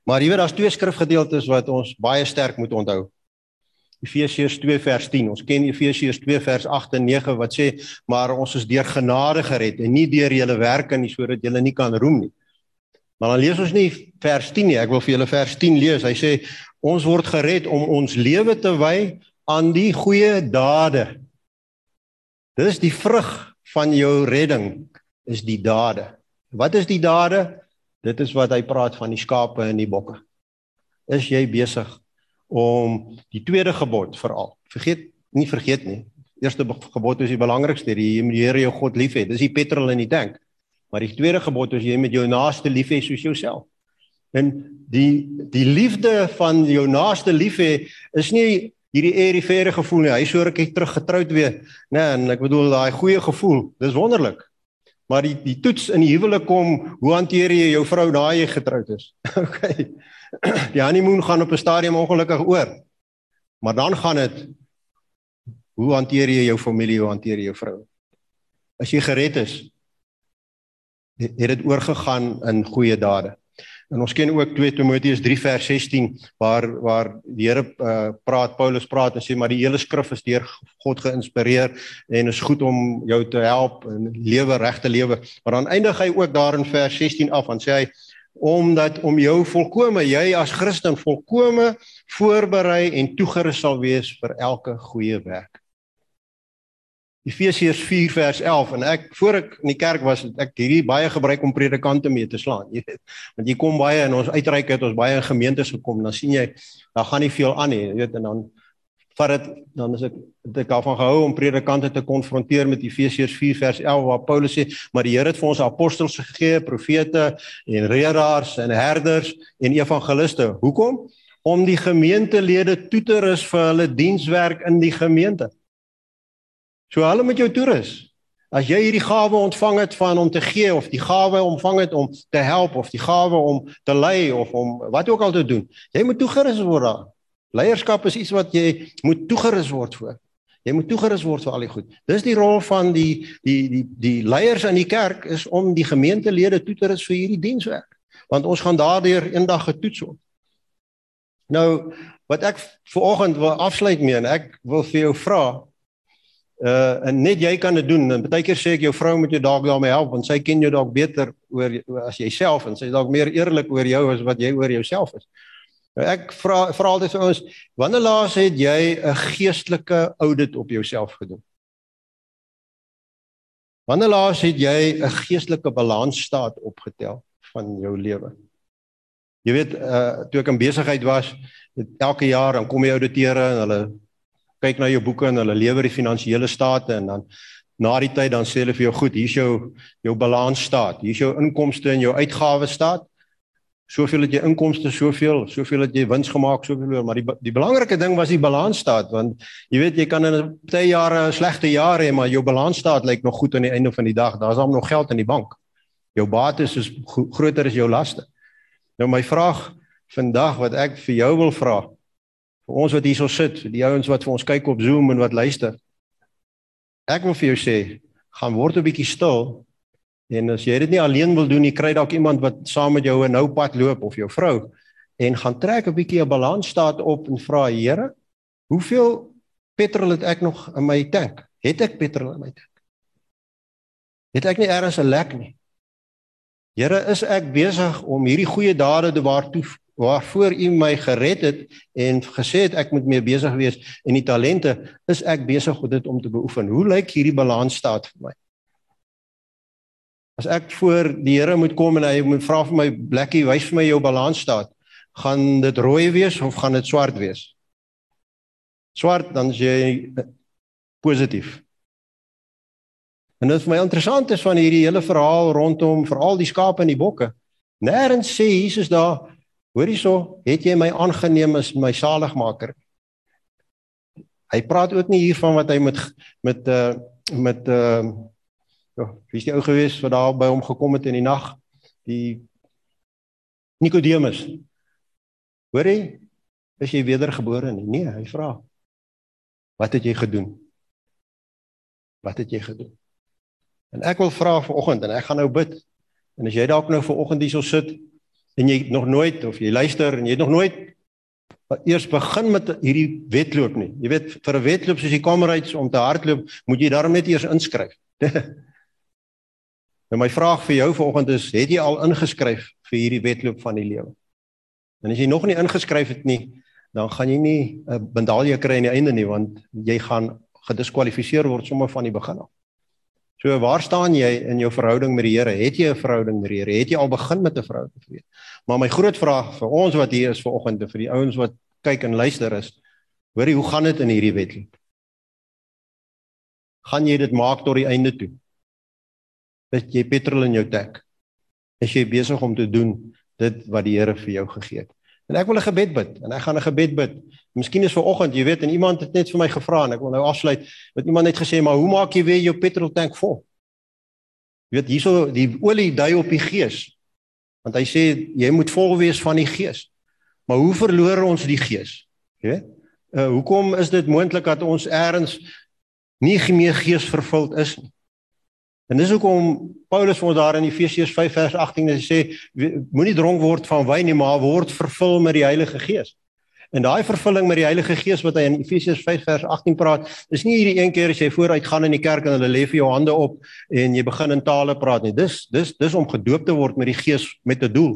Maar jy weet daar's twee skrifgedeeltes wat ons baie sterk moet onthou. Efesiërs 2 vers 10. Ons ken Efesiërs 2 vers 8 en 9 wat sê maar ons is deur genade gered en nie deur julle werke nie sodat julle nie kan roem nie. Maar dan lees ons nie vers 10 nie. Ek wil vir julle vers 10 lees. Hy sê ons word gered om ons lewe te wy aan die goeie dade. Dis die vrug van jou redding is die dade. Wat is die dade? Dit is wat hy praat van die skape en die bokke. Is jy besig om die tweede gebod veral. Vergeet nie vergeet nie. Eerste gebod is die belangrikste, jy moet die Here jou God lief hê. Dis die petrol in die tank. Maar die tweede gebod is jy moet jou naaste lief hê soos jouself. En die die liefde van jou naaste lief hê is nie hierdie eerie verre gevoel nie. Hy sou rukkie terug getroud weer, né? Nee, en ek bedoel daai goeie gevoel. Dis wonderlik. Maar die die toets in die huwelik kom, hoe hanteer jy jou vrou nadat jy getroud is? okay. Die honeymoon gaan op 'n stadium ongelukkig oor. Maar dan gaan dit hoe hanteer jy jou familie, hoe hanteer jy jou vrou? As jy gered is, het dit oorgegaan in goeie dade. En ons ken ook 2 Timoteus 3 vers 16 waar waar die Here uh, praat Paulus praat en sê maar die hele skrif is deur God geïnspireer en is goed om jou te help in lewe regte lewe. Maar dan eindig hy ook daar in vers 16 af en sê hy omdat om jou volkome jy as Christen volkome voorberei en toegerus sal wees vir elke goeie werk. Efesiërs 4 vers 11 en ek voor ek in die kerk was ek hierdie baie gebruik om predikante mee te slaan jy weet want jy kom baie in ons uitreik het ons baie in gemeentes gekom dan sien jy daar gaan nie veel aan nie jy weet en dan vat dit dan is ek het ek daarvan gehou om predikante te konfronteer met Efesiërs 4 vers 11 waar Paulus sê maar die Here het vir ons apostels gegee profete en reëraars en herders en evangeliste hoekom om die gemeentelede toe te rus vir hulle dienswerk in die gemeente So hulle met jou toerus. As jy hierdie gawe ontvang het van om te gee of die gawe ontvang het om te help of die gawe om te lei of om wat ook al te doen, jy moet toegerus word daar. Leierskap is iets wat jy moet toegerus word vir. Jy moet toegerus word vir al die goed. Dis die rol van die die die die leiers in die kerk is om die gemeentelede toe te rus vir hierdie dienswerk. Want ons gaan daardeur eendag getoets word. Nou wat ek ver oggend wil afsluit mee en ek wil vir jou vra Uh en net jy kan dit doen. En baie keer sê ek jou vrou moet jou dalk daarmee help want sy ken jou dalk beter oor as jouself en sy is dalk meer eerlik oor jou as wat jy oor jouself is. Nou ek vra vra altyd vir ons, wanneer laas het jy 'n geestelike audit op jouself gedoen? Wanneer laas het jy 'n geestelike balansstaat opgetel van jou lewe? Jy weet, uh toe ek in besigheid was, elke jaar dan kom die ouditeure en hulle kyk na jou boeke en hulle lewer die finansiële state en dan na die tyd dan sê hulle vir jou goed, hier's jou jou balansstaat, hier's jou inkomste en jou uitgawes staat. Soveel het jy inkomste, soveel, soveel het jy wins gemaak, soveel, maar die die belangrike ding was die balansstaat want jy weet jy kan in 'n baie jare 'n slegte jaar hê, maar jou balansstaat lyk nog goed aan die einde van die dag. Daar's al nog geld in die bank. Jou bates is groter as jou laste. Nou my vraag vandag wat ek vir jou wil vra, vir ons wat hierso sit, die ouens wat vir ons kyk op Zoom en wat luister. Ek wil vir jou sê, gaan word 'n bietjie stil. En as jy dit nie alleen wil doen nie, kry dalk iemand wat saam met jou 'n nou pad loop of jou vrou en gaan trek 'n bietjie 'n balansstaat op en vra Here, hoeveel petrol het ek nog in my tank? Het ek petrol in my tank? Het ek nie eers 'n lek nie? Here, is ek besig om hierdie goeie dade te waartoe waarvoor U my gered het en gesê het ek moet mee besig wees en die talente is ek besig om dit om te beoefen. Hoe lyk hierdie balansstaat vir my? As ek voor die Here moet kom en hy moet vra vir my blikkie, wys vir my jou balansstaat, gaan dit rooi wees of gaan dit swart wees? Swart dan is jy positief. En dit vir my interessant is van hierdie hele verhaal rondom veral die skape en die bokke. Nêrens sê Jesus daar Hoor hierso, het jy my aangeneem as my saligmaker? Hy praat ook nie hiervan wat hy met met uh met uh ja, wie is die ou gewees wat daar by hom gekom het in die nag? Die Nikodemus. Hoor jy? Is jy wedergebore nie? Nee, hy vra. Wat het jy gedoen? Wat het jy gedoen? En ek wil vra vanoggend en ek gaan nou bid. En as jy dalk nou vanoggend hierso sit en jy nog nooit of jy luister en jy het nog nooit eers begin met hierdie wedloop nie. Jy weet vir 'n wedloop soos die Comrades om te hardloop, moet jy daarom net eers inskryf. nou my vraag vir jou vanoggend is, het jy al ingeskryf vir hierdie wedloop van die lewe? En as jy nog nie ingeskryf het nie, dan gaan jy nie 'n medalje kry aan die einde nie want jy gaan gediskwalifiseer word sommer van die begin af. So waar staan jy in jou verhouding met die Here? Het jy 'n verhouding met die Here? Het jy al begin met 'n verhouding met die Here? Maar my groot vraag vir ons wat hier is vanoggend en vir die ouens wat kyk en luister is, hoorie, hoe gaan dit in hierdie wedloop? Gaan jy dit maak tot die einde toe? Is jy petrol in jou tank? Is jy besig om te doen dit wat die Here vir jou gegee het? En ek wil 'n gebed bid en ek gaan 'n gebed bid. Miskien is ver oggend, jy weet, en iemand het net vir my gevra en ek wil nou afsluit met iemand net gesê, "Maar hoe maak jy weer jou petrol tank vol?" Jy weet, hierso die olie dui op die gees. Want hy sê jy moet vol wees van die gees. Maar hoe verloor ons die gees? Jy weet? Uh hoekom is dit moontlik dat ons eers nie meer gees vervuld is nie? En dis hoekom Paulus vir ons daar in Efesiërs 5 vers 18 sê moenie dronk word van wyn nie, maar word vervul met die Heilige Gees. En daai vervulling met die Heilige Gees wat hy in Efesiërs 5 vers 18 praat, is nie hierdie een keer as jy vooruit gaan in die kerk en hulle lê vir jou hande op en jy begin in tale praat nie. Dis dis dis om gedoop te word met die Gees met 'n doel.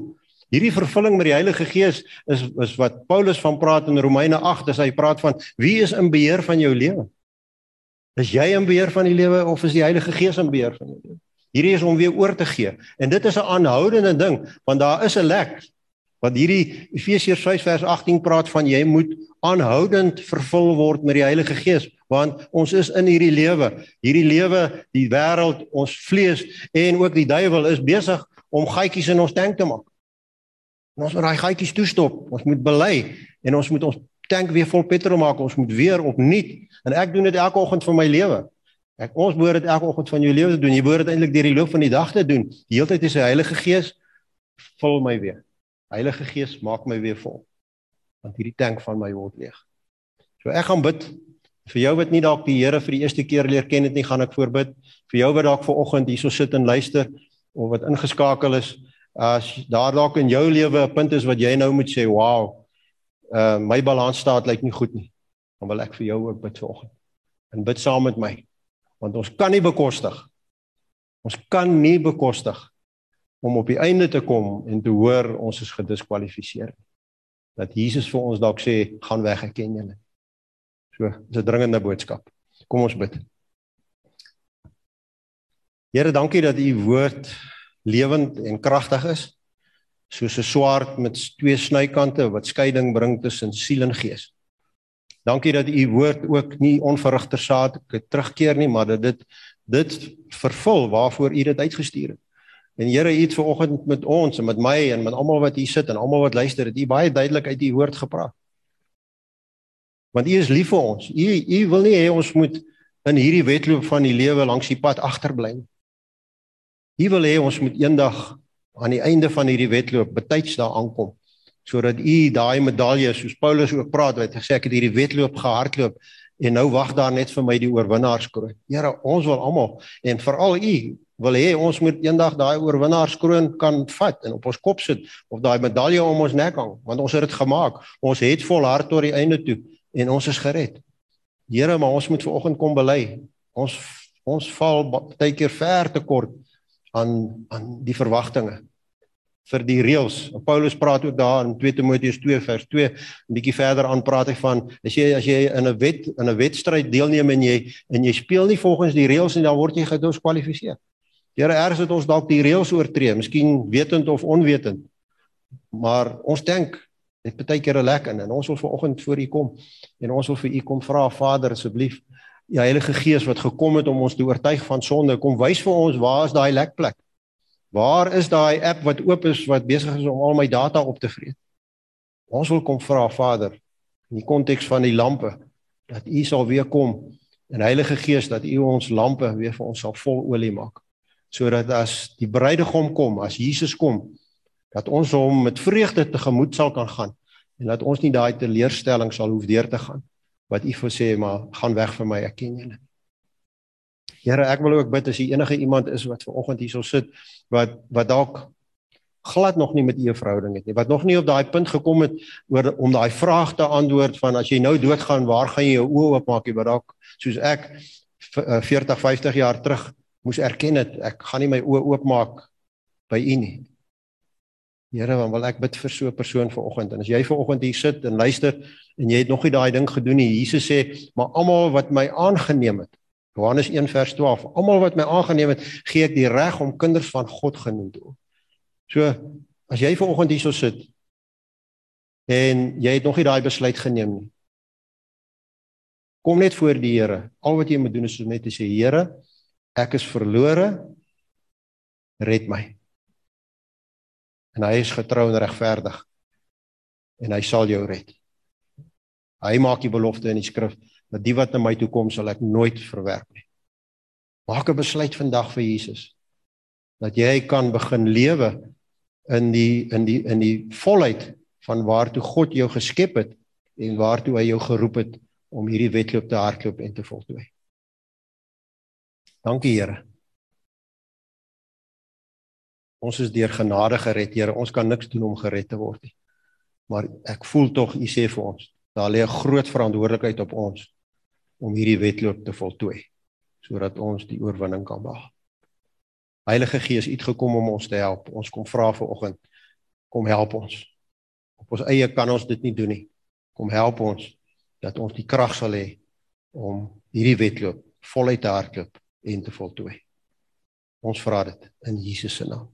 Hierdie vervulling met die Heilige Gees is is wat Paulus van praat in Romeine 8, as hy praat van wie is in beheer van jou lewe? Is jy in beheer van die lewe of is die Heilige Gees in beheer van jou lewe? Hierdie is om weer oor te gee. En dit is 'n aanhoudende ding, want daar is 'n lek wat hierdie Efesiërs 5 vers 18 praat van jy moet aanhoudend vervul word met die Heilige Gees, want ons is in hierdie lewe. Hierdie lewe, die wêreld, ons vlees en ook die duiwel is besig om gaatjies in ons tank te maak. En ons moet daai gaatjies toestop. Ons moet bely en ons moet ons tank weer vol petrol maak. Ons moet weer opnuut en ek doen dit elke oggend van my lewe. Ek ons behoort dit elke oggend van jou lewe te doen. Jy behoort dit eintlik deur die loop van die dag te doen. Die hele tyd is die Heilige Gees vul my weer. Heilige Gees maak my weer vol. Want hierdie tank van my word leeg. So ek gaan bid vir jou wat nie dalk die Here vir die eerste keer leer ken het nie, gaan ek voorbid. Vir jou wat dalk ver oggend hierso sit en luister of wat ingeskakel is, as daar dalk in jou lewe 'n punt is wat jy nou moet sê, "Wow, uh my balansstaat lyk nie goed nie. Dan wil ek vir jou ook bid vanoggend. En bid saam met my. Want ons kan nie bekostig. Ons kan nie bekostig om op die einde te kom en te hoor ons is gediskwalifiseer. Dat Jesus vir ons dalk sê gaan weg ek ken julle. So, dis 'n dringende boodskap. Kom ons bid. Here, dankie dat u woord lewend en kragtig is soos 'n swaard met twee snykante wat skeiding bring tussen siel en gees. Dankie dat u woord ook nie onverrigter saad terugkeer nie, maar dat dit dit vervul waarvoor u dit uitgestuur het. En Here, u het vanoggend met ons en met my en met almal wat hier sit en almal wat luister, het u baie duidelik uit u woord gepraat. Want u is lief vir ons. U u wil nie hê ons moet in hierdie wedloop van die lewe langs die pad agterbly nie. U wil hê ons moet eendag aan die einde van hierdie wedloop betyds daar aankom sodat u daai medalje soos Paulus ook praat het gesê ek het hierdie wedloop gehardloop en nou wag daar net vir my die oorwinnaarskroon. Here, ons wil almal en veral u wil hê ons moet eendag daai oorwinnaarskroon kan vat en op ons kop sit of daai medalje om ons nek hang want ons het dit gemaak. Ons het volhard tot die einde toe en ons is gered. Here, maar ons moet vanoggend kom bely. Ons ons val baie keer ver te kort aan aan die verwagtinge vir die reëls. Paulus praat ook daar in 2 Timoteus 2 vers 2 'n bietjie verder aan praat hy van as jy as jy in 'n wet in 'n wedstryd deelneem en jy en jy speel nie volgens die reëls nie dan word jy gediskwalifiseer. Here erns het ons dalk die reëls oortree, miskien wetend of onwetend. Maar ons dink dit baie keer lek in en ons wil vanoggend voor U kom en ons wil vir U kom vra Vader asseblief die Heilige Gees wat gekom het om ons te oortuig van sonde, kom wys vir ons waar is daai lekplek? Waar is daai app wat oop is wat besig is om al my data op te vreet? Ons wil kom vra Vader in die konteks van die lampe dat U sal weer kom en Heilige Gees dat U ons lampe weer vir ons sal vol olie maak sodat as die bruidegom kom, as Jesus kom, dat ons hom met vreugde tegemoet sal kan gaan en dat ons nie daai teleurstelling sal hoef deur te gaan wat u vir sê maar gaan weg van my ek ken julle. Here, ek wil ook bid as jy enige iemand is wat ver oggend hierso sit wat wat dalk glad nog nie met u 'n verhouding het nie, wat nog nie op daai punt gekom het oor om daai vraag te antwoord van as jy nou doodgaan, waar gaan jy jou oë oopmaak? Jy wat dalk soos ek 40, 50 jaar terug moes erken het ek gaan nie my oë oopmaak by u nie. Here, want wil ek bid vir so 'n persoon vanoggend en as jy vanoggend hier sit en luister en jy het nog nie daai ding gedoen nie. Jesus sê, maar almal wat my aangeneem het. Johannes 1 vers 12. Almal wat my aangeneem het, gee ek die reg om kinders van God genoem te word. So, as jy vanoggend hierso sit en jy het nog nie daai besluit geneem nie. Kom net voor die Here. Al wat jy moet doen is net te sê, Here, ek is verlore red my en hy is getrou en regverdig. En hy sal jou red. Hy maak die belofte in die skrif dat die wat na my toe kom sal ek nooit verwerp nie. Maak 'n besluit vandag vir Jesus dat jy kan begin lewe in die in die in die volheid van waartoe God jou geskep het en waartoe hy jou geroep het om hierdie wedloop te hardloop en te voltooi. Dankie Here. Ons is deur genade gered, Here. Ons kan niks doen om gered te word nie. Maar ek voel tog U sê vir ons, daar lê 'n groot verantwoordelikheid op ons om hierdie wedloop te voltooi sodat ons die oorwinning kan behaal. Heilige Gees, U het gekom om ons te help. Ons kom vra vir oggend, kom help ons. Op ons eie kan ons dit nie doen nie. Kom help ons dat ons die krag sal hê om hierdie wedloop voluit te hardloop en te voltooi. Ons vra dit in Jesus se naam.